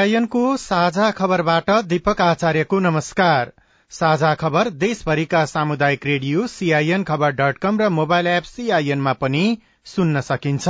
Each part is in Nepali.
सीआईएनको साझा खबरबाट दीपक आचार्यको नमस्कार। साझा खबर देशभरिका सामुदायिक रेडियो सीआईएन खबर डट कम र मोबाइल एप सीआईएनमा पनि सुन्न सकिन्छ।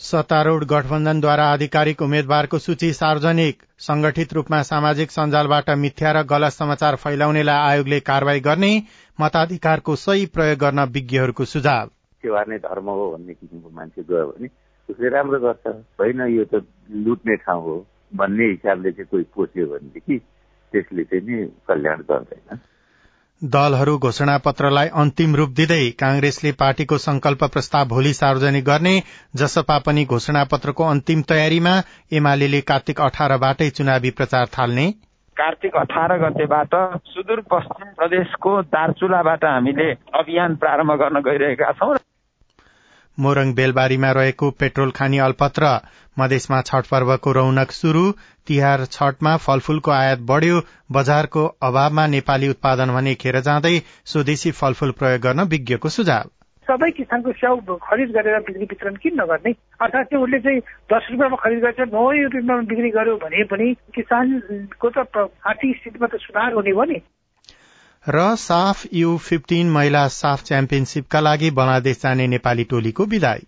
सत्तारूढ़ गठबन्धनद्वारा आधिकारिक उम्मेद्वारको सूची सार्वजनिक। संगठित रूपमा सामाजिक सञ्जालबाट मिथ्या र गलत समाचार फैलाउनेलाई आयोगले कार्यवाही गर्ने मताधिकारको सही प्रयोग गर्न विज्ञहरूको सुझाव। सेवा नै धर्म हो भन्ने किसिमको मान्छे गयो भने उसले राम्रो गर्छ। होइन यो त लुट्ने ठाउँ हो भन्ने हिसाबले चाहिँ कोही पोस्यो भनेदेखि त्यसले चाहिँ नि कल्याण गर्दैन। दलहरू घोषणा पत्रलाई अन्तिम रूप दिँदै कांग्रेसले पार्टीको संकल्प प्रस्ताव भोलि सार्वजनिक गर्ने जसपा पनि घोषणा पत्रको अन्तिम तयारीमा एमाले कार्तिक अठारबाटै चुनावी प्रचार थाल्ने। कार्तिक अठार गतेबाट सुदूर पश्चिम प्रदेशको दार्चुलाबाट हामीले अभियान प्रारम्भ गर्न गइरहेका छौँ। मोरङ बेलबारीमा रहेको पेट्रोल खानी अल्पत्र मधेसमा छठ पर्वको रौनक शुरू तिहार छठमा फलफूलको आयात बढ़्यो बजारको अभावमा नेपाली उत्पादन भने खेर जाँदै स्वदेशी फलफूल प्रयोग गर्न विज्ञको सुझाव। सबै किसानको स्याउ खरिद गरेर बिक्री वितरण किन नगर्ने? अर्थात् चाहिँ उसले चाहिँ दस रुपियाँमा खरिद गर्छ नौ रुपियाँमा बिक्री गर्यो भने पनि किसानको त आर्थिक स्थितिमा त सुधार हुने हो नि। र साफ यु फिफ्टिन महिला साफ च्याम्पियनशीपका लागि बंगलादेश जाने नेपाली टोलीको विदाई।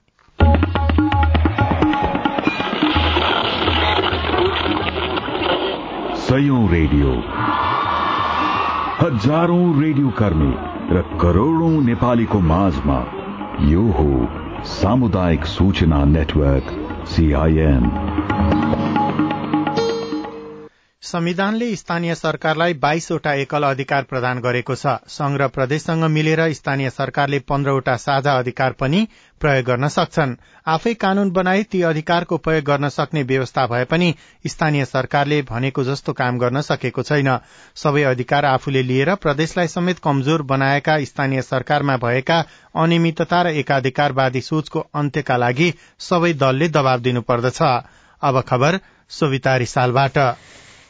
रेडियो। हजारौं रेडियो कर्मी र करोड़ौं नेपालीको माझमा यो हो सामुदायिक सूचना नेटवर्क सीआईएन संविधानले स्थानीय सरकारलाई बाइसवटा एकल अधिकार प्रदान गरेको छ। संघ प्रदेशसँग मिलेर स्थानीय सरकारले पन्ध्रवटा साझा अधिकार पनि प्रयोग गर्न सक्छन्। आफै कानून बनाई ती अधिकारको प्रयोग गर्न सक्ने व्यवस्था भए पनि स्थानीय सरकारले भनेको जस्तो काम गर्न सकेको छैन। सबै अधिकार आफूले लिएर प्रदेशलाई समेत कमजोर बनाएका स्थानीय सरकारमा भएका अनियमितता र एकाधिकारवादी सोचको अन्त्यका लागि सबै दलले दबाव दिनुपर्दछ।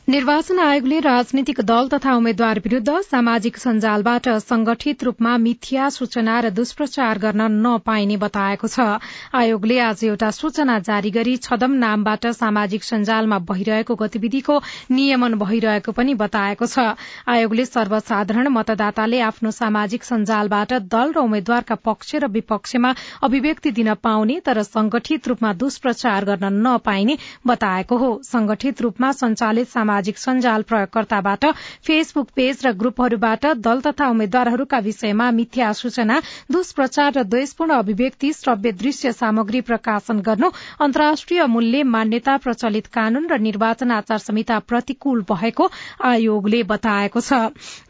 निर्वाचन आयोगले राजनीतिक दल तथा उम्मेद्वार विरूद्ध सामाजिक सञ्जालबाट संगठित रूपमा मिथ्या सूचना र दुष्प्रचार गर्न नपाइने बताएको छ। आयोगले आज एउटा सूचना जारी गरी छदम नामबाट सामाजिक सञ्जालमा भइरहेको गतिविधिको नियमन भइरहेको पनि बताएको छ। आयोगले सर्वसाधारण मतदाताले आफ्नो सामाजिक सञ्जालबाट दल र उम्मेद्वारका पक्ष र विपक्षमा अभिव्यक्ति दिन पाउने तर संगठित रूपमा दुष्प्रचार गर्न नपाइने बताएको हो। संगठित रूपमा संचालित सामाजिक सञ्जाल प्रयोगकर्ताबाट फेसबुक पेज र ग्रुपहरूबाट दल तथा उम्मेद्वारहरूका विषयमा मिथ्या सूचना दुष्प्रचार र द्वेषपूर्ण अभिव्यक्ति श्रव्य दृश्य सामग्री प्रकाशन गर्नु अन्तर्राष्ट्रिय मूल्य मान्यता प्रचलित कानून र निर्वाचन आचार संहिता प्रतिकूल भएको आयोगले बताएको छ।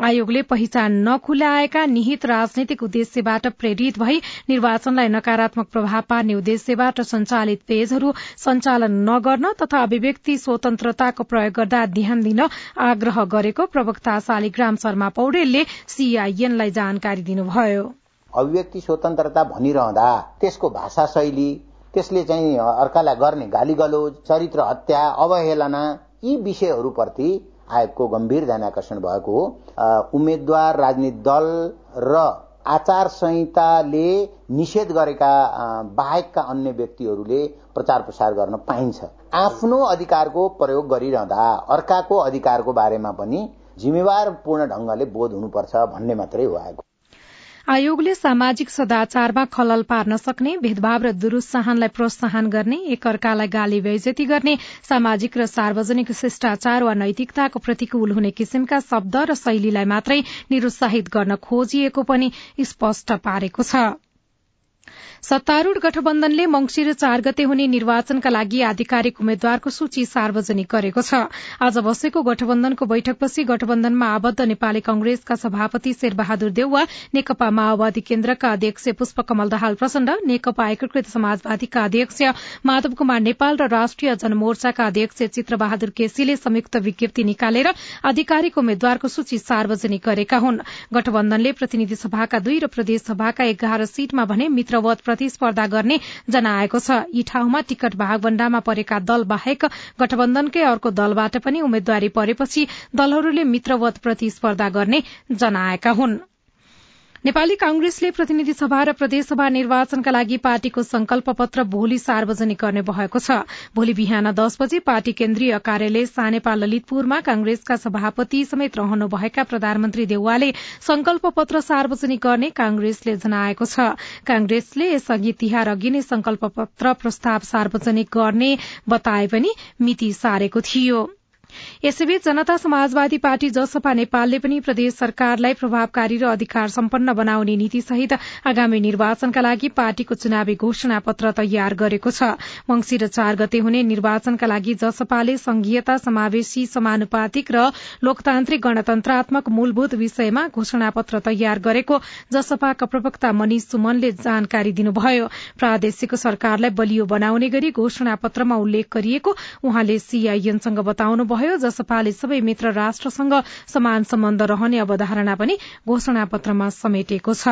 आयोगले पहिचान नखुल्याएका निहित राजनैतिक उद्देश्यबाट प्रेरित भई निर्वाचनलाई नकारात्मक प्रभाव पार्ने उद्देश्यबाट संचालित पेजहरू सञ्चालन नगर्न तथा अभिव्यक्ति स्वतन्त्रताको प्रयोग गर्दा ध्यान दिन आग्रह गरेको प्रवक्ता शालिग्राम शर्मा पौडेलले सीआईएनलाई जानकारी दिनुभयो। अभिव्यक्ति स्वतन्त्रता भनिरहँदा त्यसको भाषा शैली त्यसले चाहिँ अर्कालाई गर्ने गाली गलोज चरित्र हत्या अवहेलना यी विषयहरूप्रति आयोगको गम्भीर ध्यान आकर्षण भएको हो। उम्मेद्वार राजनीतिक दल र आचार संहिताले निषेध गरेका बाहेकका अन्य व्यक्तिहरूले प्रचार प्रसार गर्न पाइन्छ। आफ्नो अधिकारको प्रयोग गरिरहँदा अर्काको अधिकारको बारेमा पनि जिम्मेवारपूर्ण ढंगले बोध हुनुपर्छ भन्ने मात्रै हो आयोगले सामाजिक सदाचारमा खलल पार्न सक्ने भेदभाव र दुरूत्साहनलाई प्रोत्साहन गर्ने एकअर्कालाई गाली बेजती गर्ने सामाजिक र सार्वजनिक शिष्टाचार वा नैतिकताको प्रतिकूल हुने किसिमका शब्द र शैलीलाई मात्रै निरुत्साहित गर्न खोजिएको पनि स्पष्ट पारेको छ। सत्तारूढ़ गठबन्धनले मंगिर चार गते हुने निर्वाचनका लागि आधिकारिक उम्मेद्वारको सूची सार्वजनिक गरेको छ। आज बसेको गठबन्धनको बैठकपछि गठबन्धनमा आबद्ध नेपाली कंग्रेसका सभापति शेरबहादुर देउवा नेकपा माओवादी केन्द्रका अध्यक्ष पुष्पकमल दाहाल प्रचण्ड नेकपा एकीकृत समाजवादीका अध्यक्ष माधव कुमार नेपाल र राष्ट्रिय जनमोर्चाका अध्यक्ष चित्रबहादुर केसीले संयुक्त विज्ञप्ति निकालेर आधिकारिक उम्मेद्वारको सूची सार्वजनिक गरेका हुन्। गठबन्धनले प्रतिनिधि सभाका दुई र प्रदेश सभाका एघार सीटमा भने मित्रवत प्रतिस्पर्धा गर्ने जनाएको छ। यी ठाउँमा टिकट भागभण्डामा परेका दल बाहेक गठबन्धनकै अर्को दलबाट पनि उम्मेद्वारी परेपछि दलहरूले मित्रवत प्रतिस्पर्धा गर्ने जनाएका हुन्। नेपाली कांग्रेसले प्रतिनिधि सभा र प्रदेशसभा निर्वाचनका लागि पार्टीको संकल्प पत्र भोलि सार्वजनिक गर्ने भएको छ। भोलि बिहान दस बजे पार्टी केन्द्रीय कार्यालय सानेपा ललितपुरमा कांग्रेसका सभापति समेत रहनुभएका प्रधानमन्त्री देउवाले संकल्प पत्र सार्वजनिक गर्ने कांग्रेसले जनाएको छ। कांग्रेसले यसअघि तिहार अघि नै संकल्प पत्र प्रस्ताव सार्वजनिक गर्ने बताए पनि मिति सारेको थियो। यसैबीच जनता समाजवादी पार्टी जसपा नेपालले पनि प्रदेश सरकारलाई प्रभावकारी र अधिकार सम्पन्न बनाउने नीति सहित आगामी निर्वाचनका लागि पार्टीको चुनावी घोषणा पत्र तयार गरेको छ। मंगिर चार गते हुने निर्वाचनका लागि जसपाले संघीयता समावेशी समानुपातिक र लोकतान्त्रिक गणतन्त्रात्मक मूलभूत विषयमा घोषणा पत्र तयार गरेको जसपाका प्रवक्ता मनिष सुमनले जानकारी दिनुभयो। प्रादेशिक सरकारलाई बलियो बनाउने गरी घोषणा पत्रमा उल्लेख गरिएको उहाँले सीआईएनसँग बताउनुभयो। भयो जसपाले सबै मित्र राष्ट्रसँग समान सम्बन्ध रहने अवधारणा पनि घोषणा पत्रमा समेटेको छ।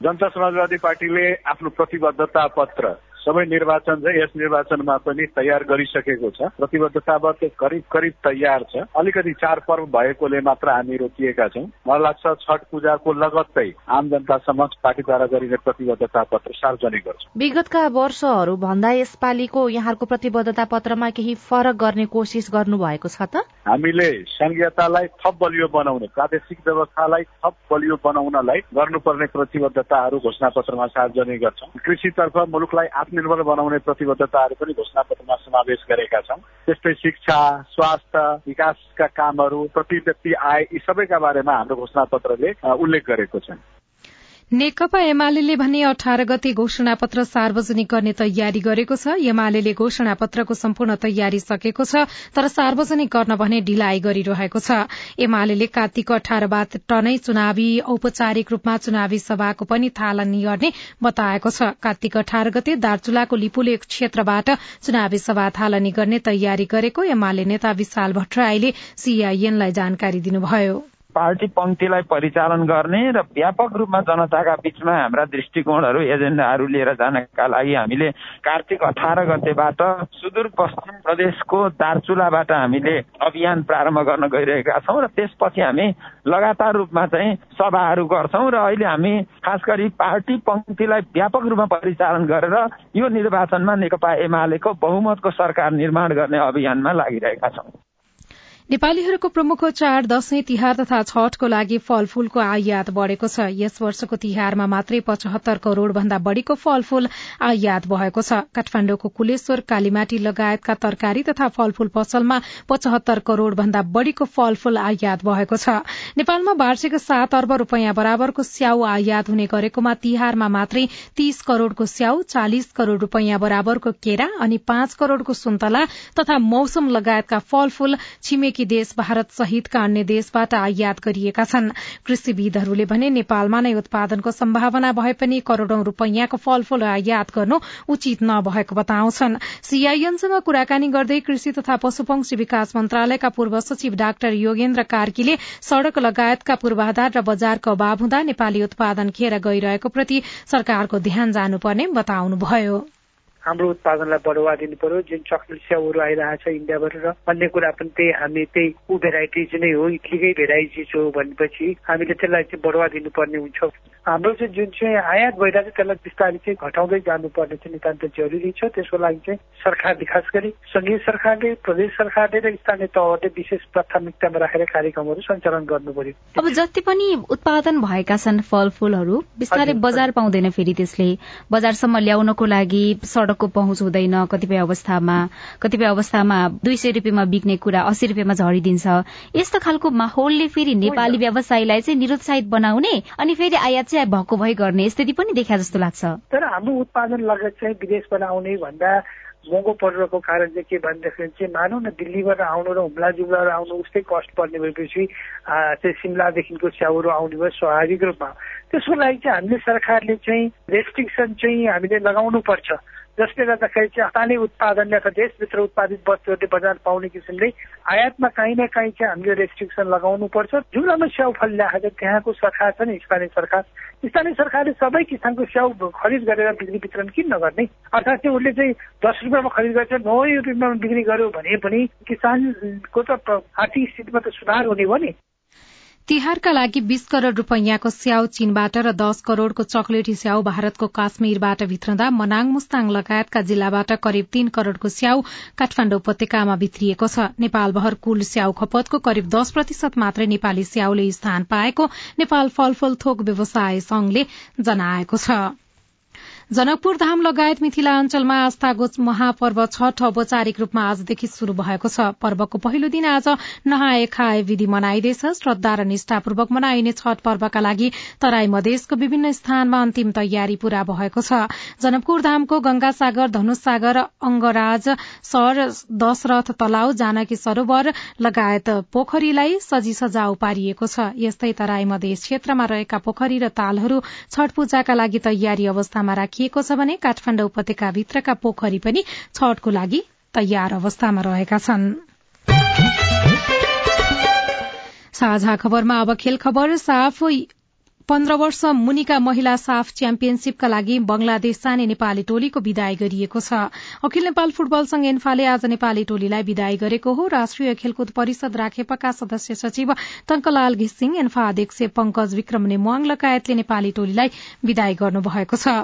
जनता समाजवादी पार्टीले आफ्नो प्रतिबद्धता पत्र सबै निर्वाचन चाहिँ यस निर्वाचनमा पनि तयार गरिसकेको छ। प्रतिबद्धताबाट करिब करिब तयार छ। अलिकति चाडपर्व भएकोले मात्र हामी रोकिएका छौँ। मलाई लाग्छ छठ पूजाको लगत्तै आम जनता समक्ष पार्टीद्वारा गरिने प्रतिबद्धता पत्र सार्वजनिक गर्छ। विगतका वर्षहरू भन्दा यसपालिको यहाँको प्रतिबद्धता पत्रमा केही फरक गर्ने कोसिस गर्नु भएको छ त? हामीले संघीयतालाई थप बलियो बनाउने प्रादेशिक व्यवस्थालाई थप बलियो बनाउनलाई गर्नुपर्ने प्रतिबद्धताहरू घोषणा पत्रमा सार्वजनिक गर्छौँ। कृषितर्फ मुलुकलाई आत्मनिर्भर बनाउने प्रतिबद्धताहरू पनि घोषणा पत्रमा समावेश गरेका छौँ। त्यस्तै शिक्षा स्वास्थ्य विकासका कामहरू प्रति व्यक्ति आय यी सबैका बारेमा हाम्रो घोषणा पत्रले उल्लेख गरेको छ नेकपा एमाले भने अठार गते घोषणा पत्र सार्वजनिक गर्ने तयारी गरेको छ। एमाले घोषणा पत्रको सम्पूर्ण तयारी सकेको छ तर सार्वजनिक गर्न भने ढिलाइ गरिरहेको छ। एमाले कार्तिक अठारबाट नै चुनावी औपचारिक रूपमा चुनावी सभाको पनि थालनी गर्ने बताएको छ। कार्तिक अठार गते दार्चुलाको लिपुले क्षेत्रबाट चुनावी सभा थालनी गर्ने तयारी गरेको एमाले नेता विशाल भट्टराईले सीआईएनलाई जानकारी दिनुभयो। पार्टी पंक्तिलाई परिचालन गर्ने र व्यापक रूपमा जनताका बीचमा हाम्रा दृष्टिकोणहरू एजेन्डाहरू लिएर जानका लागि हामीले कार्तिक अठार गतेबाट सुदूरपश्चिम प्रदेशको दार्चुलाबाट हामीले अभियान प्रारम्भ गर्न गइरहेका छौँ र त्यसपछि हामी लगातार रूपमा चाहिँ सभाहरू गर्छौँ र अहिले हामी खास गरी पार्टी पंक्तिलाई व्यापक रूपमा परिचालन गरेर यो निर्वाचनमा नेकपा एमालेको बहुमतको सरकार निर्माण गर्ने अभियानमा लागिरहेका छौँ। नेपालीहरूको प्रमुख चाड दशैं तिहार तथा छठको लागि फलफूलको आयात बढ़ेको छ। यस वर्षको तिहारमा मात्रै पचहत्तर करोड़ भन्दा बढ़ीको फलफूल आयात भएको छ। काठमाण्डुको कुलेश्वर कालीमाटी लगायतका तरकारी तथा फलफूल पसलमा पचहत्तर करोड़ भन्दा बढ़ीको फलफूल आयात भएको छ। नेपालमा वार्षिक सात अर्ब रूपियाँ बराबरको स्याउ आयात हुने गरेकोमा तिहारमा मात्रै तीस करोड़को स्याउ चालिस करोड़ रूपियाँ बराबरको केरा अनि पाँच करोड़को सुन्तला तथा मौसम लगायतका फलफूल छिमेकी छिमेकी देश भारत सहितका अन्य देशबाट आयात गरिएका छन्। कृषिविदहरूले भने नेपालमा नै उत्पादनको सम्भावना भए पनि करोड़ौं रूपियाँको फलफूल आयात गर्नु उचित नभएको बताउँछन्। सीआईएनसँग कुराकानी गर्दै कृषि तथा पशुपक्षी विकास मन्त्रालयका पूर्व सचिव डाक्टर योगेन्द्र कार्कीले सड़क लगायतका पूर्वाधार र बजारको अभाव हुँदा नेपाली उत्पादन खेर गइरहेको प्रति सरकारको ध्यान जानुपर्ने बताउनुभयो। हाम्रो उत्पादनलाई बढावा दिनु पर्यो। जुन चक्लेट स्याउहरू आइरहेको छ इन्डियाबाट र अन्य कुरा पनि त्यही हामी त्यही ऊ भेराइटिज नै हो इटलीकै भेराइटिज हो भनेपछि हामीले त्यसलाई चाहिँ बढावा दिनुपर्ने हुन्छ। हाम्रो चाहिँ जुन चाहिँ आयात भइरहेको छ त्यसलाई बिस्तारै चाहिँ घटाउँदै जानुपर्ने चाहिँ नितान्त जरुरी छ। त्यसको लागि चाहिँ सरकारले खास गरी संघीय सरकारले प्रदेश सरकारले र स्थानीय तहहरूले विशेष प्राथमिकतामा राखेर कार्यक्रमहरू सञ्चालन गर्नु पर्यो। अब जति पनि उत्पादन भएका छन् फलफूलहरू बिस्तारै बजार पाउँदैन फेरि त्यसले। बजारसम्म ल्याउनको लागि सड़क सड़कको पहुँच हुँदैन। कतिपय अवस्थामा कतिपय अवस्थामा दुई सय रुपियाँमा बिक्ने कुरा अस्सी रुपियाँमा झरिदिन्छ। यस्तो खालको माहौलले फेरि नेपाली व्यवसायीलाई चाहिँ निरुत्साहित बनाउने अनि फेरि आयात चाहिँ भएको भई गर्ने स्थिति पनि देखा जस्तो लाग्छ। तर हाम्रो उत्पादन लगत चाहिँ विदेशबाट आउने भन्दा महँगो परिरहेको कारण चाहिँ के भनेदेखि चाहिँ मानौ न दिल्लीबाट आउनु र हुम्ला जुम्लाबाट आउनु उस्तै कस्ट पर्ने भएपछि चाहिँ सिमलादेखिको च्याउहरू आउने भयो स्वाभाविक रूपमा। त्यसको लागि चाहिँ हामीले सरकारले चाहिँ रेस्ट्रिक्सन चाहिँ हामीले लगाउनु पर्छ जसले गर्दाखेरि चाहिँ स्थानीय उत्पादनले अथवा देशभित्र उत्पादित वस्तुहरूले बजार पाउने किसिमले आयातमा काहीँ न काहीँ चाहिँ हामीले रेस्ट्रिक्सन लगाउनु पर्छ। जुन स्याउ फल ल्याएको छ त्यहाँको सरकार छ नि स्थानीय सरकार। स्थानीय सरकारले सबै किसानको स्याउ खरिद गरेर बिक्री वितरण किन नगर्ने? अर्थात् चाहिँ उसले चाहिँ दस रुपियाँमा खरिद गरेर नौ रुपियाँमा बिक्री गर्यो भने पनि किसानको त आर्थिक स्थितिमा त सुधार हुने हो नि। तिहारका लागि बीस करोड़ रूपैयाँको स्याउ चीनबाट र दस करोड़को चकलेटी स्याउ भारतको काश्मीरबाट भित्रदा मनाङ मुस्ताङ लगायतका जिल्लाबाट करिब तीन करोड़को स्याउ काठमाण्डु उपत्यकामा भित्रिएको छ। नेपालभर कुल स्याउ खपतको करिब दश प्रतिशत मात्रै नेपाली स्याउले स्थान पाएको नेपाल फलफूल थोक व्यवसाय संघले जनाएको छ। जनकपुर धाम लगायत मिथिला अञ्चलमा आस्थाको महापर्व छठ औपचारिक रूपमा आजदेखि शुरू भएको छ। पर्वको पहिलो दिन आज नहाए खाए विधि मनाइँदैछ। श्रद्धा र निष्ठापूर्वक मनाइने छठ पर्वका लागि तराई मधेसको विभिन्न स्थानमा अन्तिम तयारी पूरा भएको छ। जनकपुर धामको धनुष सागर अंगराज सर दशरथ तलाउ जानकी सरोवर लगायत पोखरीलाई सजी सजाउ पारिएको छ। यस्तै तराई मधेस क्षेत्रमा रहेका पोखरी र तालहरू छठ पूजाका लागि तयारी अवस्थामा राखिए राखिएको छ भने काठमाण्डु उपत्यकाभित्रका पोखरी पनि छठको लागि तयार अवस्थामा रहेका छन्। साझा खबरमा अब खेल खबर साफ पन्ध्र वर्ष मुनिका महिला साफ च्याम्पियनशीपका लागि बंगलादेश जाने नेपाली टोलीको विदाय गरिएको छ। अखिल नेपाल फुटबल संघ एन्फाले आज नेपाली टोलीलाई विदाय गरेको हो। राष्ट्रिय खेलकुद परिषद राखेपाका सदस्य सचिव टंकलाल घिसिङ एन्फा अध्यक्ष पंकज विक्रम नेमुवाङ लगायतले नेपाली टोलीलाई विदाय गर्नुभएको छ।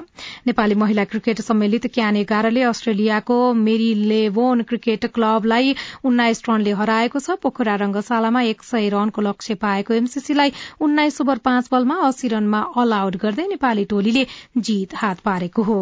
नेपाली महिला क्रिकेट सम्मिलित क्यान एघारले अस्ट्रेलियाको मेरी लेभोन क्रिकेट क्लबलाई उन्नाइस रनले हराएको छ। पोखरा रंगशालामा एक सय रनको लक्ष्य पाएको एमसीसीलाई उन्नाइस ओभर पाँच बलमा अस्सी रनमा अल आउट गर्दै नेपाली टोलीले जीत हात पारेको हो।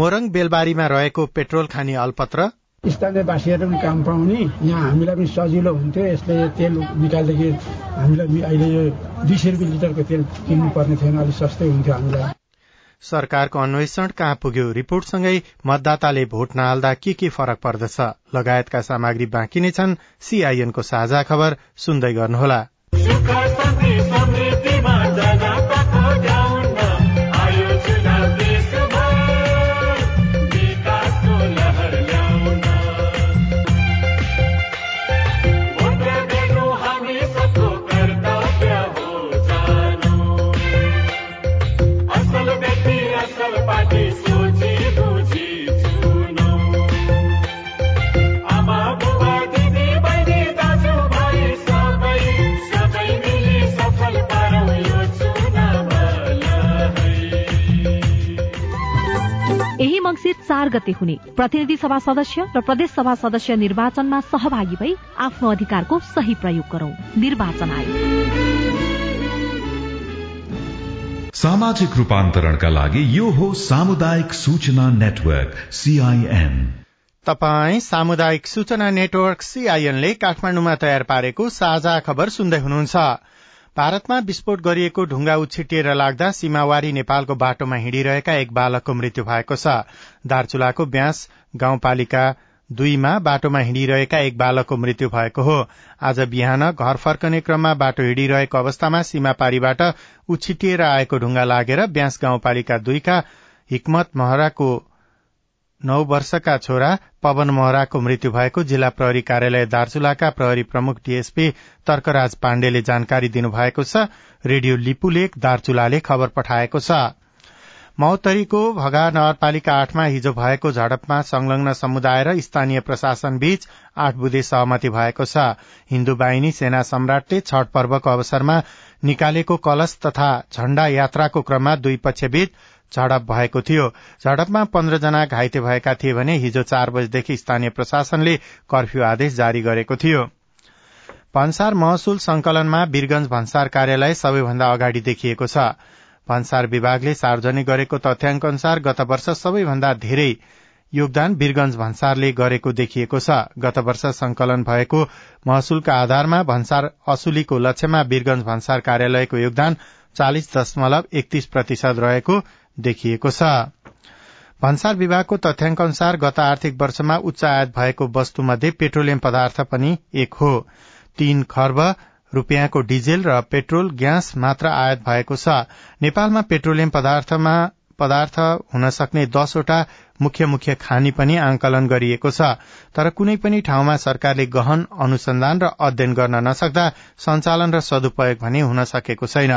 मोरङ बेलबारीमा रहेको पेट्रोल खानी अल्पत्र। स्थानीयवासीहरू पनि काम पाउने। यहाँ हामीलाई पनि सजिलो हुन्थ्यो। यसले तेल निकाल्दाखेरि हामीलाई अहिले यो दुई सय रुपियाँ लिटरको तेल किन्नु पर्ने थिएन। अलिक सस्तै हुन्थ्यो हामीलाई। सरकारको अन्वेषण कहाँ पुग्यो रिपोर्टसँगै मतदाताले भोट नहाल्दा के के फरक पर्दछ? लगायतका सामग्री बाँकी नै छन्। सीआईएनको साझा खबर सुन्दै गर्नुहोला। चार गते हुने। प्रतिनिधि सभा सदस्य र प्रदेश सभा सदस्य निर्वाचनमा सहभागी भई आफ्नो अधिकारको सही प्रयोग गरौं। निर्वाचन आयोग। सामाजिक रूपान्तरणका लागि यो हो सामुदायिक सूचना नेटवर्क सीआईएन तपाई सामुदायिक सूचना नेटवर्क सीआईएनले काठमाडौँमा तयार पारेको साझा खबर सुन्दै हुनुहुन्छ। भारतमा विस्फोट गरिएको ढुङ्गा उछिटिएर लाग्दा सीमावारी नेपालको बाटोमा हिँडिरहेका एक बालकको मृत्यु भएको छ। दार्चुलाको ब्यास गाउँपालिका दुईमा बाटोमा हिँडिरहेका एक बालकको मृत्यु भएको हो। आज बिहान घर फर्कने क्रममा बाटो हिँडिरहेको अवस्थामा सीमापारीबाट उछिटिएर आएको ढुङ्गा लागेर ब्यास गाउँपालिका दुईका हिक्मत महराको नौ वर्षका छोरा पवन महराको मृत्यु भएको जिल्ला प्रहरी कार्यालय दार्चुलाका प्रहरी प्रमुख डीएसपी तर्कराज पाण्डेले जानकारी दिनुभएको छ। रेडियो लिपुलेक दार्चुलाले खबर पठाएको छ। मौतरीको भगा नगरपालिका आठमा हिजो भएको झडपमा संलग्न समुदाय र स्थानीय प्रशासन बीच आठ बुधे सहमति भएको छ। हिन्दू बाहिनी सेना सम्राटले छठ पर्वको अवसरमा निकालेको कलश तथा झण्डा यात्राको क्रममा दुई पक्षबीच झडप भएको थियो। झडपमा पन्ध्रजना घाइते भएका थिए भने हिजो चार बजेदेखि स्थानीय प्रशासनले कर्फ्यू आदेश जारी गरेको थियो। भन्सार महसुल संकलनमा वीरगंज भन्सार कार्यालय सबैभन्दा अगाडि देखिएको छ। भन्सार विभागले सार्वजनिक गरेको तथ्याङ्क अनुसार गत वर्ष सबैभन्दा धेरै योगदान वीरगंज भन्सारले गरेको देखिएको छ। गत वर्ष संकलन भएको महसुलका आधारमा भन्सार असुलीको लक्ष्यमा वीरगंज भन्सार कार्यालयको योगदान चालिस दशमलव एकतीस प्रतिशत रहेको देखिएको छ। भन्सार विभागको तथ्याङ्क अनुसार गत आर्थिक वर्षमा उच्च आयात भएको वस्तुमध्ये पेट्रोलियम पदार्थ पनि एक हो। तीन खर्ब रूपियाँको डिजेल र पेट्रोल ग्यास मात्र आयात भएको छ। नेपालमा पेट्रोलियम पदार्थमा पदार्थ हुन सक्ने दसवटा मुख्य मुख्य खानी पनि आंकलन गरिएको छ। तर कुनै पनि ठाउँमा सरकारले गहन अनुसन्धान र अध्ययन गर्न नसक्दा सञ्चालन र सदुपयोग भने हुन सकेको छैन।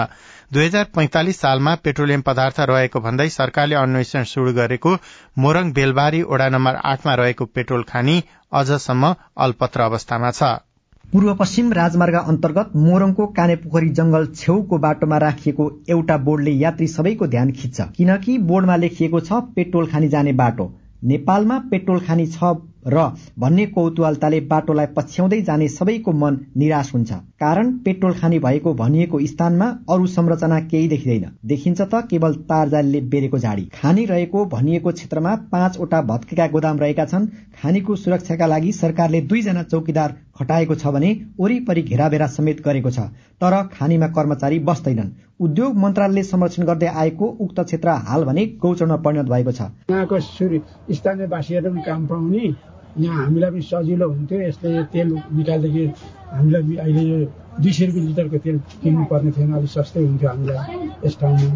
दुई हजार पैंतालिस सालमा पेट्रोलियम पदार्थ रहेको भन्दै सरकारले अन्वेषण शुरू गरेको मोरङ बेलबारी ओडा नम्बर आठमा रहेको पेट्रोल खानी अझसम्म अल्पत्र अवस्थामा छ। पूर्व पश्चिम राजमार्ग अन्तर्गत मोरङको कानेपोखरी जंगल छेउको बाटोमा राखिएको एउटा बोर्डले यात्री सबैको ध्यान खिच्छ। किनकि बोर्डमा लेखिएको छ पेट्रोल खानी जाने बाटो। नेपालमा पेट्रोल खानी छ र भन्ने कौतूहलताले बाटोलाई पछ्याउँदै जाने सबैको मन निराश हुन्छ। कारण पेट्रोल खानी भएको भनिएको स्थानमा अरू संरचना केही देखिँदैन। देखिन्छ त केवल तारजालले बेरेको झाडी। खानी रहेको भनिएको क्षेत्रमा पाँचवटा भत्केका गोदाम रहेका छन्। खानीको सुरक्षाका लागि सरकारले दुईजना चौकीदार खटाएको छ भने वरिपरि घेराबेरा समेत गरेको छ। तर खानीमा कर्मचारी बस्दैनन्। उद्योग मन्त्रालयले संरक्षण गर्दै आएको उक्त क्षेत्र हाल भने गौचरमा परिणत भएको छ। यहाँको स्थानीयवासीहरू पनि काम पाउने। यहाँ हामीलाई पनि सजिलो हुन्थ्यो। यसले तेल निकाल्दाखेरि हामीलाई अहिले यो दुई सय रुपियाँ लिटरको तेल किन्नु पर्ने थिएन। अलिक सस्तै हुन्थ्यो हामीलाई यस ठाउँमा।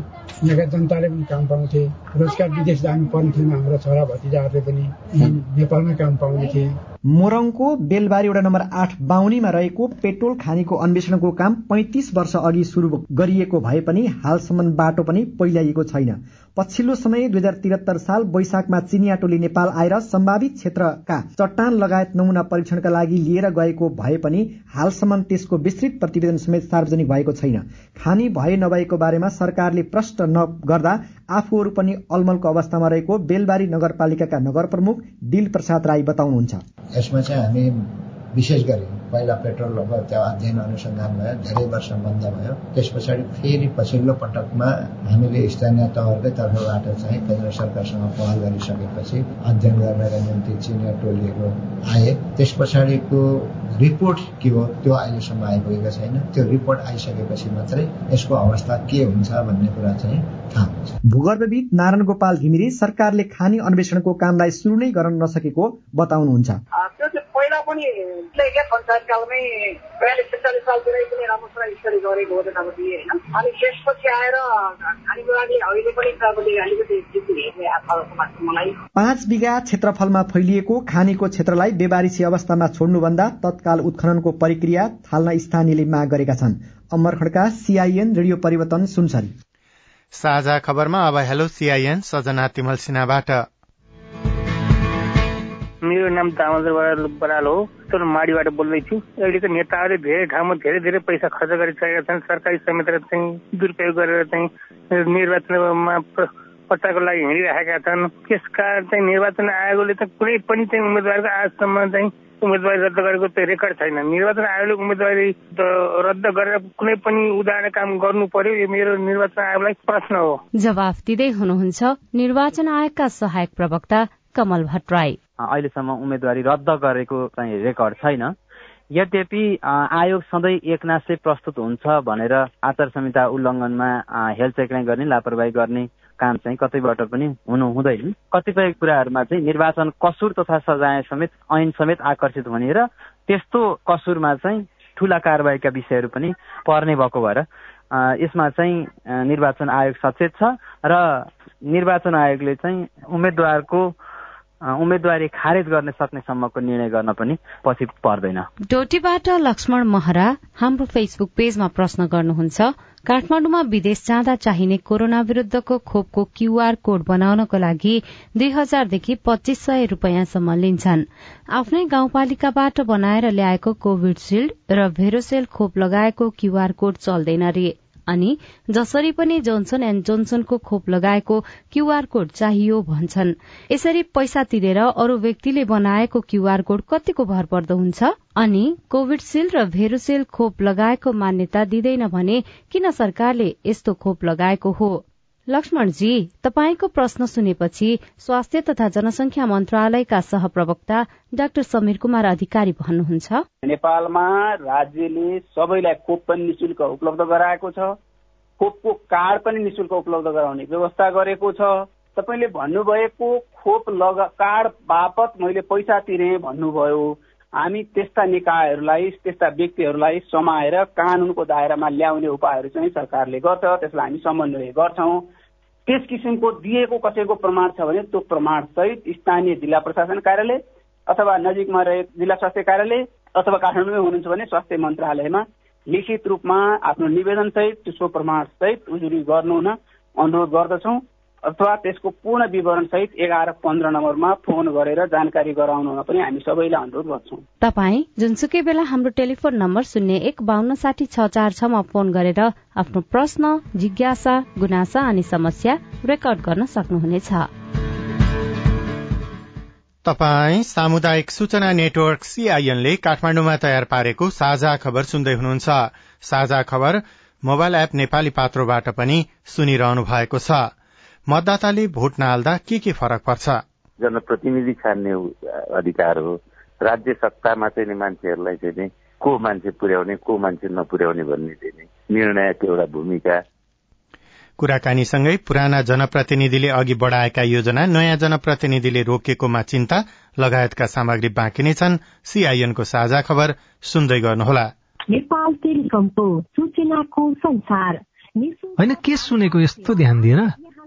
यहाँका जनताले पनि काम पाउँथे। रोजगार विदेश जानु पर्ने थिएन हाम्रो छोरा भतिजाहरूले पनि। नेपालमै काम पाउने थिए। मोरङको बेलबारी वडा नम्बर आठ बाहुनीमा रहेको पेट्रोल खानीको अन्वेषणको काम पैंतिस वर्ष अघि शुरू गरिएको भए पनि हालसम्म बाटो पनि पहिल्याइएको छैन। पछिल्लो समय दुई हजार त्रिहत्तर साल वैशाखमा चिनिया टोली नेपाल आएर सम्भावित क्षेत्रका चट्टान लगायत नमुना परीक्षणका लागि लिएर गएको भए पनि हालसम्म त्यसको विस्तृत प्रतिवेदन समेत सार्वजनिक भएको छैन। खानी भए नभएको बारेमा सरकारले प्रश्न नगर्दा आफूहरू पनि अलमलको अवस्थामा रहेको बेलबारी नगरपालिकाका नगर प्रमुख दिल प्रसाद राई बताउनुहुन्छ। यसमा चाहिँ हामी विशेष गरी पहिला पेट्रोल अब त्यो अध्ययन अनुसन्धान भयो धेरै वर्ष बन्द भयो। त्यस पछाडि फेरि पछिल्लो पटकमा हामीले स्थानीय तहकै तर्फबाट चाहिँ केन्द्र सरकारसँग पहल गरिसकेपछि अध्ययन गर्नका निम्ति चिनिया टोलीहरू आए। त्यस पछाडिको रिपोर्ट के हो त्यो अहिलेसम्म आइपुगेको छैन। त्यो रिपोर्ट आइसकेपछि मात्रै यसको अवस्था के हुन्छ भन्ने कुरा चाहिँ थाहा हुन्छ। भूगर्भविद नारायण गोपाल घिमिरे सरकारले खानी अन्वेषणको कामलाई सुरु नै गर्न नसकेको बताउनुहुन्छ। पहिला पनि पञ्चायत कालमै बयालिस सत्तालिस सालतिरै पनि राम्रोसँग स्टडी गरेको हो त्यतापट्टि होइन अनि त्यसपछि आएर खानेको लागि अहिले पनि त्यतापट्टि अलिकति मलाई पाँच बिघा क्षेत्रफलमा फैलिएको खानीको क्षेत्रलाई बेबारिसी अवस्थामा छोड्नुभन्दा तत्काल उत्खननको प्रक्रिया थाल्न स्थानीयले माग गरेका छन्। अमर खड्का सीआईएन रेडियो परिवर्तन सुनसरी। साझा खबरमा अब हेलो सीआईएन सजना तिमल सिन्हाबाट। मेरो नाम दामोदर बराल हो तर माडीबाट बोल्दैछु अहिलेको नेताहरूले धेरै ठाउँमा धेरै धेरै पैसा खर्च गरिसकेका छन् सरकारी संयन्त्र चाहिँ दुरुपयोग गरेर चाहिँ निर्वाचनमा प्रचारको लागि हिँडिरहेका छन् त्यस कारण चाहिँ निर्वाचन आयोगले त कुनै पनि चाहिँ उम्मेद्वारको आजसम्म चाहिँ उम्मेदवारी रद्द गरेको त्यो रेकर्ड छैन निर्वाचन आयोगले उम्मेदवारी रद्द गरेर कुनै पनि उदाहरण काम गर्नु पर्यो यो मेरो निर्वाचन आयोगलाई प्रश्न हो। जवाफ दिँदै हुनुहुन्छ निर्वाचन आयोगका सहायक प्रवक्ता कमल भट्टराई। अहिलेसम्म उम्मेदवारी रद्द गरेको चाहिँ रेकर्ड छैन। यद्यपि आयोग सधैँ एकनासले प्रस्तुत हुन्छ भनेर आचार संहिता उल्लङ्घनमा हेलचेक्राइ गर्ने लापरवाही गर्ने काम चाहिँ कतैबाट पनि हुनु हुँदैन कतिपय कुराहरूमा चाहिँ निर्वाचन कसुर तथा सजाय समेत ऐन समेत आकर्षित हुने र त्यस्तो कसुरमा चाहिँ ठुला कारवाहीका विषयहरू पनि पर्ने भएको भएर यसमा चाहिँ निर्वाचन आयोग सचेत छ र निर्वाचन आयोगले चाहिँ उम्मेद्वारको उम्मेद्वारी खारेज गर्न सक्ने सम्मको निर्णय गर्न पनि पछि पर्दैन। डोटीबाट लक्ष्मण महरा हाम्रो फेसबुक पेजमा प्रश्न गर्नुहुन्छ काठमाडौँमा विदेश जाँदा चाहिने कोरोना विरूद्धको खोपको क्यूआर कोड बनाउनको लागि दुई हजारदेखि पच्चीस सय रूपियाँसम्म लिन्छन्। आफ्नै गाउँपालिकाबाट बनाएर ल्याएको कोविड शिल्ड र भेरोसेल खोप लगाएको क्यूआर कोड चल्दैन रे। अनि जसरी पनि जोन्सन एण्ड जोन्सनको खोप लगाएको क्यूआर कोड चाहियो भन्छन्। यसरी पैसा तिरेर अरू व्यक्तिले बनाएको क्यूआर कोड कतिको भर पर्दो हुन्छ? अनि कोविडशील्ड र भेरुसेल खोप लगाएको मान्यता दिँदैन भने किन सरकारले यस्तो खोप लगाएको हो? लक्ष्मणजी तपाईँको प्रश्न सुनेपछि स्वास्थ्य तथा जनसंख्या मन्त्रालयका सहप्रवक्ता डाक्टर समीर कुमार अधिकारी भन्नुहुन्छ। नेपालमा राज्यले सबैलाई खोप पनि निशुल्क उपलब्ध गराएको छ। खोपको कार्ड पनि निशुल्क उपलब्ध गराउने व्यवस्था गरेको छ। तपाईँले भन्नुभएको खोप लगा कार्ड बापत मैले पैसा तिरेँ भन्नुभयो। हामी त्यस्ता निकायहरूलाई त्यस्ता व्यक्तिहरूलाई समाएर कानूनको दायरामा ल्याउने उपायहरू चाहिँ सरकारले गर्छ। त्यसलाई हामी समन्वय गर्छौँ। त्यस किसिमको दिएको कसैको प्रमाण छ भने त्यो प्रमाण सहित स्थानीय जिल्ला प्रशासन कार्यालय अथवा नजिकमा रहेको जिल्ला स्वास्थ्य कार्यालय अथवा काठमाडौँमै हुनुहुन्छ भने स्वास्थ्य मन्त्रालयमा लिखित रूपमा आफ्नो निवेदन सहित त्यसको प्रमाण सहित उजुरी गर्नु हुन अनुरोध गर्दछौँ। अथवा त्यसको पूर्ण विवरण सहित एघार पन्ध्र नम्बरमा फोन गरेर जानकारी गराउन पनि हामी सबैलाई अनुरोध गर्छौँ। तपाईँ जुनसुकै बेला हाम्रो टेलिफोन नम्बर शून्य एक बान्न साठी छ चार छमा फोन गरेर आफ्नो प्रश्न जिज्ञासा गुनासा अनि समस्या रेकर्ड गर्न सक्नुहुनेछ। तपाई सामुदायिक सूचना नेटवर्क सीआईएनले काठमाडौँमा तयार पारेको साझा खबर सुन्दै हुनुहुन्छ। साझा खबर मोबाइल एप नेपाली पात्रोबाट पनि सुनिरहनु भएको छ। मतदाताले भोट नहाल्दा के के फरक पर्छ? जनप्रतिनिधि छान्ने अधिकार हो। राज्य सत्तामा चाहिँ मान्छेहरूलाई चाहिँ को मान्छे पुर्याउने को मान्छे नपुर्याउने भन्ने चाहिँ निर्णयको एउटा भूमिका। कुराकानीसँगै पुराना जनप्रतिनिधिले अघि बढ़ाएका योजना नयाँ जनप्रतिनिधिले रोकेकोमा चिन्ता लगायतका सामग्री बाँकी नै छन्। सीआईएनको साझा खबर सुन्दै गर्नुहोला। होइन के सुनेको यस्तो ध्यान दिएर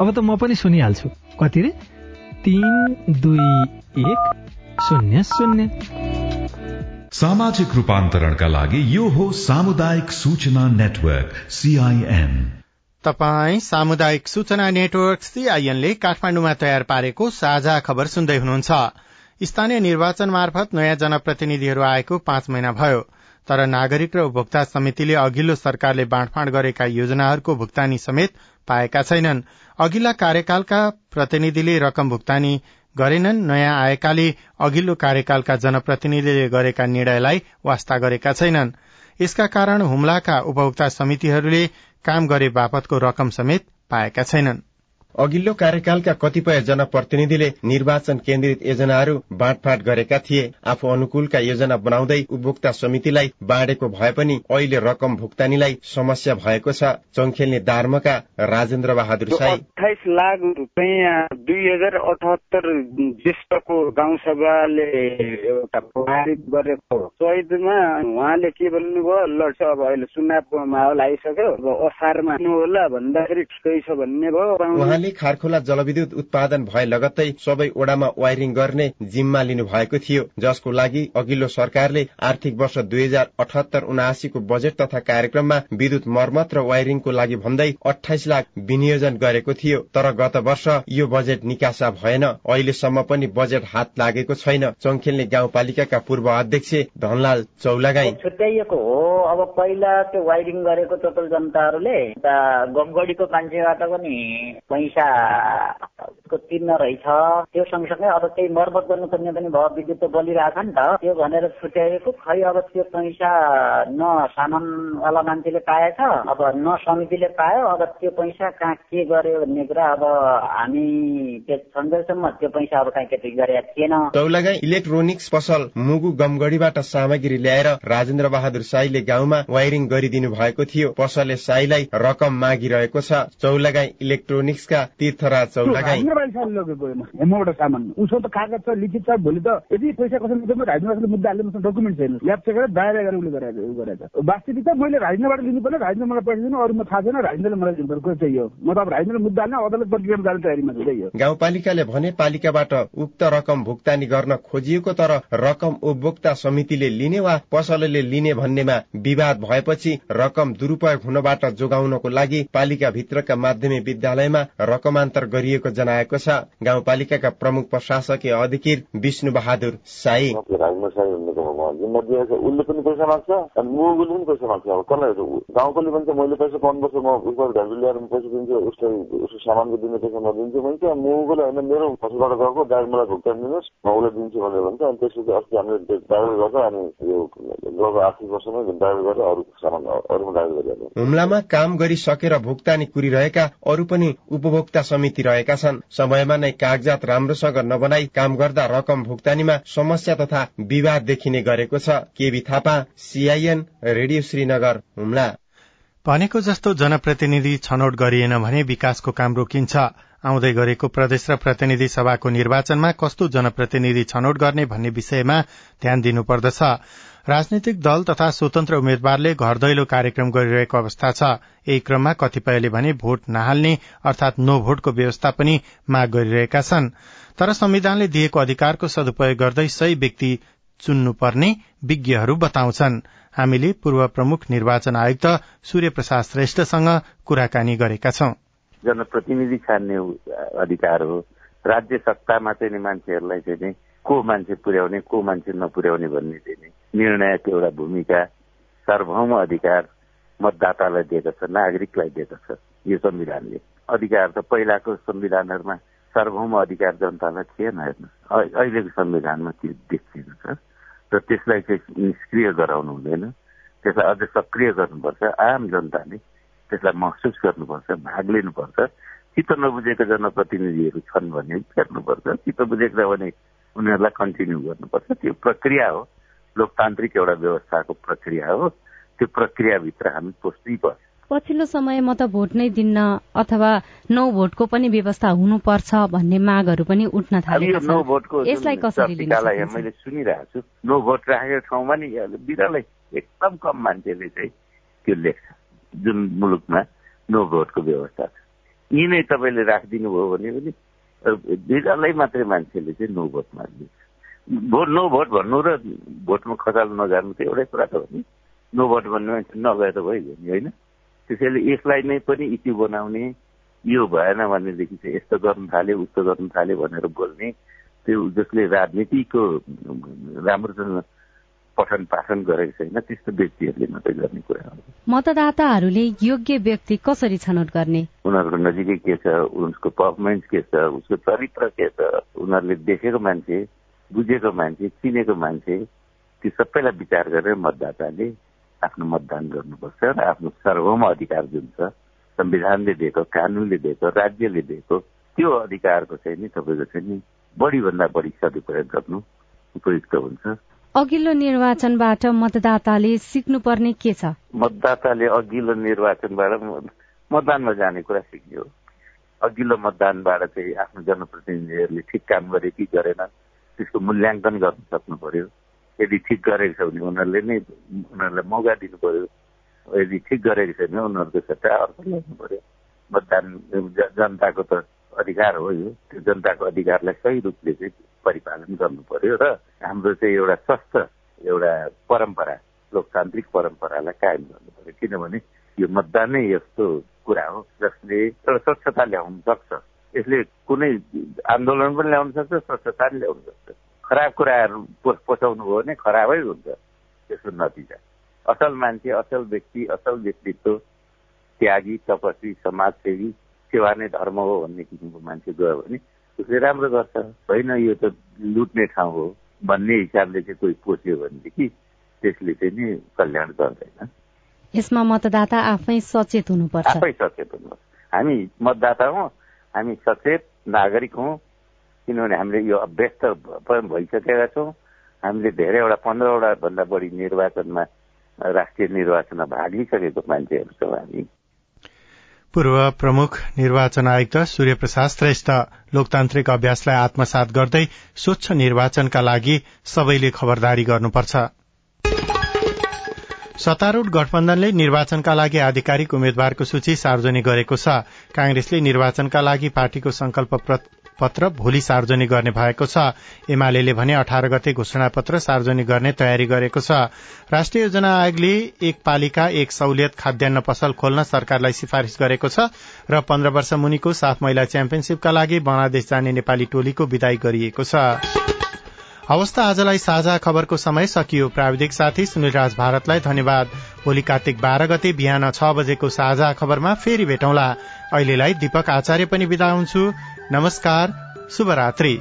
अब त म पनि सुनिहाल्छु। कति रे तिन दुई एक शून्य शून्य। सामाजिक रूपान्तरणका लागि यो हो सामुदायिक सूचना नेटवर्क सीआईएन तपाई सामुदायिक सूचना नेटवर्क सीआईएनले काठमाडौँमा तयार पारेको साझा खबर सुन्दै हुनुहुन्छ। स्थानीय निर्वाचन मार्फत नयाँ जनप्रतिनिधिहरू आएको पाँच महिना भयो। तर नागरिक र उपभोक्ता समितिले अघिल्लो सरकारले बाँडफाँड गरेका योजनाहरूको भुक्तानी समेत पाएका छैनन्। अघिल्ला कार्यकालका प्रतिनिधिले रकम भुक्तानी गरेनन्। नयाँ आएकाले अघिल्लो कार्यकालका जनप्रतिनिधिले गरेका निर्णयलाई वास्ता गरेका छैनन्। यसका कारण हुम्लाका उपभोक्ता समितिहरूले काम गरे बापतको रकम समेत पाएका छैनन्। अघिल्लो कार्यकालका कतिपय जनप्रतिनिधिले निर्वाचन केन्द्रित योजनाहरू बाँडफाँड गरेका थिए। आफू अनुकूलका योजना बनाउँदै उपभोक्ता समितिलाई बाँडेको भए पनि अहिले रकम भुक्तानीलाई समस्या भएको छ। चङखेल्ने दार्मका राजेन्द्र बहादुर साई अठाइस लाख रुपियाँ दुई हजार अठहत्तर ज्येष्ठको गाउँसभाले एउटा पारित गरेको चैतमा उहाँले के भन्नुभयो अब अहिले चुनावको माहौल आइसक्यो अब असारमा होला भन्दाखेरि ठिकै छ भन्ने भयो। उहाँले खारखोला जलविद्युत उत्पादन भए लगत्तै सबै ओडामा वायरिङ गर्ने जिम्मा लिनु भएको थियो। जसको लागि अघिल्लो सरकारले आर्थिक वर्ष दुई हजार अठहत्तर उनासीको बजेट तथा कार्यक्रममा विद्युत मर्मत र वायरिङको लागि भन्दै अठाइस लाख विनियोजन गरेको थियो। तर गत वर्ष यो बजेट निकासा भएन। अहिलेसम्म पनि बजेट हात लागेको छैन। चङखेल्ने गाउँपालिकाका पूर्व अध्यक्ष धनलाल चौलागाई छुट्याइएको हो। अब पहिला त्यो वायरिङ गरेको टोटल जनताहरूले गमगढीको मान्छेबाट पनि 下 तिर्न रहेछ। त्यो सँगसँगै अब त्यही मर्मत गर्नुपर्ने पनि भयो। विद्युत त बलिरहेछ नि त। त्यो भनेर छुट्याएको खै अब त्यो पैसा न सामानवाला मान्छेले पाएछ। अब न समितिले पायो। अब त्यो पैसा कहाँ के गर्यो भन्ने कुरा अब हामी त्यो सन्जेलसम्म त्यो पैसा अब कहीँ केटी गरेका थिएन। तौलागाई इलेक्ट्रोनिक्स पसल मुगु गमगढीबाट सामग्री ल्याएर राजेन्द्र बहादुर साईले गाउँमा वायरिङ गरिदिनु भएको थियो। पसलले साईलाई रकम मागिरहेको छ। चौलागाई इलेक्ट्रोनिक्सका तीर्थराज चौलागाई। नेपाली साल लगेको हेमबाट सामान। उसको त कागज छ लिखित छ भोलि त यदि पैसा कसैले राजनीतिक मुद्दा हाल्ने मसँग डकुमेन्ट छैन चेक गरेर दायर गरेर उसले गरेर गरेर वास्तविकता मैले राजनीतिबाट लिनुपर्ने राजनीति मलाई पैसा दिनु अरूमा थाहा छैन राजनीतिले मलाई दिनुपर्ने चाहिँ हो। म त अब राजनीतिक मुद्दा हाल्ने अदालत प्रक्रियामा जाने तयारीमा छु हो। गाउँपालिकाले भने पालिकाबाट उक्त रकम भुक्तानी गर्न खोजिएको तर रकम उपभोक्ता समितिले लिने वा पसलले लिने भन्नेमा विवाद भएपछि रकम दुरूपयोग हुनबाट जोगाउनको लागि पालिका भित्रका माध्यमिक विद्यालयमा रकमान्तर गरिएको जनाएको छ। गाउँपालिकाका प्रमुख प्रशासकीय अधिकृत विष्णु बहादुर साई। उसले पनि पैसा माग्छ? अनि मुगुले पनि पैसा माग्छ। अब कसलाई गाउँकोले भन्छ मैले पैसा पाउनुपर्छ म उसबाट घरले ल्याएर पैसा दिन्छु। उसलाई उसको सामानको दिने पैसा म दिन्छु भन्छ। मुगुले होइन मेरो फसलबाट गएको ड्राइभर मलाई भुक्तान दिनुहोस्। म उसलाई दिन्छु भनेर भन्छ। अनि त्यसपछि अस्ति हामीले ड्राइभर गर्छ अनि यो गएको आर्थिक वर्षमा ड्राइभर गरेर अरू सामान अरूमा ड्राइभर गरेर हुम्लामा काम गरिसकेर भुक्तानी कुरिरहेका अरू पनि उपभोक्ता समिति रहेका छन्। समयमा नै कागजात राम्रोसँग नबनाई काम गर्दा रकम भुक्तानीमा समस्या तथा विवाद देखिने गरेको छ। KB Thapa CIN radio Shrinagar Humla. भनेको जस्तो जनप्रतिनिधि छनौट गरिएन भने विकासको काम रोकिन्छ। आउँदै गरेको प्रदेश र प्रतिनिधि सभाको निर्वाचनमा कस्तो जनप्रतिनिधि छनौट गर्ने भन्ने विषयमा ध्यान दिनुपर्दछ। राजनीतिक दल तथा स्वतन्त्र उम्मेद्वारले घर दैलो कार्यक्रम गरिरहेको अवस्था छ। यही क्रममा कतिपयले भने भोट नहाल्ने अर्थात नो भोटको व्यवस्था पनि माग गरिरहेका छन्। तर संविधानले दिएको अधिकारको सदुपयोग गर्दै सही व्यक्ति चुन्नुपर्ने विज्ञहरू बताउँछन्। हामीले पूर्व प्रमुख निर्वाचन आयुक्त सूर्य प्रसाद श्रेष्ठसँग कुराकानी गरेका छौं। जनप्रतिनिधि छान्ने अधिकार हो। राज्य सत्तामा चाहिँ मान्छेहरूलाई चाहिँ को मान्छे पुर्याउने को मान्छे नपुर्याउने भन्ने चाहिँ निर्णायक एउटा भूमिका सार्वभौम अधिकार मतदातालाई दिएको छ नागरिकलाई दिएको छ यो संविधानले। अधिकार त पहिलाको संविधानहरूमा सार्वभौम अधिकार जनतालाई थिएन हेर्नु अहिलेको संविधानमा त्यो देखिएको छ र त्यसलाई चाहिँ निष्क्रिय गराउनु हुँदैन। त्यसलाई अझ सक्रिय गर्नुपर्छ। आम जनताले त्यसलाई महसुस गर्नुपर्छ भाग लिनुपर्छ। चित्त नबुझेका जनप्रतिनिधिहरू छन् भने फेर्नुपर्छ चित्त बुझेको छ भने उनीहरूलाई कन्टिन्यू गर्नुपर्छ। त्यो प्रक्रिया हो। लोकतान्त्रिक एउटा व्यवस्थाको प्रक्रिया हो। त्यो प्रक्रियाभित्र हामी पस्नै पर्छ। पछिल्लो समयमा त भोट नै दिन्न अथवा नो भोटको पनि व्यवस्था हुनुपर्छ भन्ने मागहरू पनि उठ्न नो भोटको यसलाई कसरी मैले सुनिरहेको छु। नो भोट राखेको ठाउँमा नि बिरलै एकदम कम मान्छेले चाहिँ त्यो लेख्छ। जुन मुलुकमा नो भोटको व्यवस्था छ। यी नै तपाईँले राखिदिनु भयो भने पनि बिरलै मात्रै मान्छेले चाहिँ नो भोट मागिदिन्छ भोट नो भोट भन्नु र भोटमा खसाल नजानु त एउटै कुरा त हो नि। नो भोट भन्ने मान्छे नगए त भइगयो नि होइन? त्यसैले यसलाई नै पनि इस्यु बनाउने यो भएन भनेदेखि चाहिँ यस्तो गर्नु थाल्यो उस्तो गर्नु थाल्यो भनेर बोल्ने त्यो जसले राजनीतिको राम्रोसँग पठन पाठन गरेको छैन त्यस्तो व्यक्तिहरूले मात्रै गर्ने कुरा हो। मतदाताहरूले योग्य व्यक्ति कसरी छनौट गर्ने? उनीहरूको नजिकै के छ उसको पर्फर्मेन्स के छ उसको चरित्र के छ उनीहरूले देखेको मान्छे बुझेको मान्छे चिनेको मान्छे त्यो सबैलाई विचार गरेर मतदाताले आफ्नो मतदान गर्नुपर्छ र आफ्नो सार्वभौम अधिकार जुन छ संविधानले दिएको कानूनले दिएको राज्यले दिएको त्यो अधिकारको चाहिँ नि तपाईँको चाहिँ नि बढीभन्दा बढी सदुपयोग गर्नु उपयुक्त हुन्छ। अघिल्लो निर्वाचनबाट मतदाताले सिक्नुपर्ने के छ? मतदाताले अघिल्लो निर्वाचनबाट मतदानमा जाने कुरा सिक्ने हो अघिल्लो मतदानबाट चाहिँ आफ्नो जनप्रतिनिधिहरूले ठिक काम गरे कि गरेन त्यसको मूल्याङ्कन गर्न सक्नु पर्यो यदि ठिक गरेको छ भने उनीहरूले नै उनीहरूलाई मौका दिनु पर्यो यदि ठिक गरेको छैन उनीहरूको सट्टा अर्को ल्याउनु पर्यो मतदान जनताको त अधिकार हो यो। त्यो जनताको अधिकारलाई सही रूपले चाहिँ परिपालन गर्नु पर्यो र हाम्रो चाहिँ एउटा स्वस्थ एउटा परम्परा लोकतान्त्रिक परम्परालाई कायम गर्नु पर्यो किनभने यो मतदान नै यस्तो कुरा हो जसले एउटा स्वच्छता ल्याउन सक्छ। यसले कुनै आन्दोलन पनि ल्याउन सक्छ स्वच्छता पनि ल्याउन सक्छ। खराब कुराहरू पचाउनु भयो भने खराबै हुन्छ त्यसको नतिजा। असल मान्छे असल व्यक्ति असल व्यक्तित्व त्यागी तपस्वी समाजसेवी सेवा नै धर्म हो भन्ने किसिमको मान्छे गयो भने उसले राम्रो गर्छ। होइन यो त लुट्ने ठाउँ हो भन्ने हिसाबले चाहिँ कोही पोस्यो भनेदेखि त्यसले चाहिँ नि कल्याण गर्दैन। यसमा मतदाता आफै सचेत हुनुपर्छ। आफै सचेत हुनुपर्छ। हामी मतदाता हौ हामी सचेत नागरिक हौ किनभने हामीले यो अभ्यस्त भइसकेका छौँ। हामीले धेरैवटा पन्ध्रवटा भन्दा बढी निर्वाचनमा राष्ट्रिय निर्वाचनमा भाग लिइसकेको मान्छेहरू छौँ हामी पूर्व प्रमुख निर्वाचन आयुक्त सूर्य प्रसाद श्रेष्ठ लोकतान्त्रिक अभ्यासलाई आत्मसात गर्दै स्वच्छ निर्वाचनका लागि सबैले खबरदारी गर्नुपर्छ। सत्तारूढ़ गठबन्धनले निर्वाचनका लागि आधिकारिक उम्मेद्वारको सूची सार्वजनिक गरेको छ। कांग्रेसले निर्वाचनका लागि पार्टीको संकल्प पत्र भोलि सार्वजनिक गर्ने भएको छ। एमाले भने अठार गते घोषणा पत्र सार्वजनिक गर्ने तयारी गरेको छ। राष्ट्रिय योजना आयोगले एक पालिका एक सहुलियत खाद्यान्न पसल खोल्न सरकारलाई सिफारिश गरेको छ र पन्ध्र वर्ष मुनिको साफ महिला च्याम्पियनशीपका लागि बंगलादेश जाने नेपाली टोलीको विदाई गरिएको छ। हवस् आजलाई साझा खबरको समय सकियो। प्राविधिक साथी सुनिल राज भारतलाई धन्यवाद। भोलि कार्तिक बाह्र गते बिहान छ बजेको साझा खबरमा फेरि भेटौँला। अहिलेलाई दीपक आचार्य पनि विदा हुन्छु। नमस्कार शुभरात्री।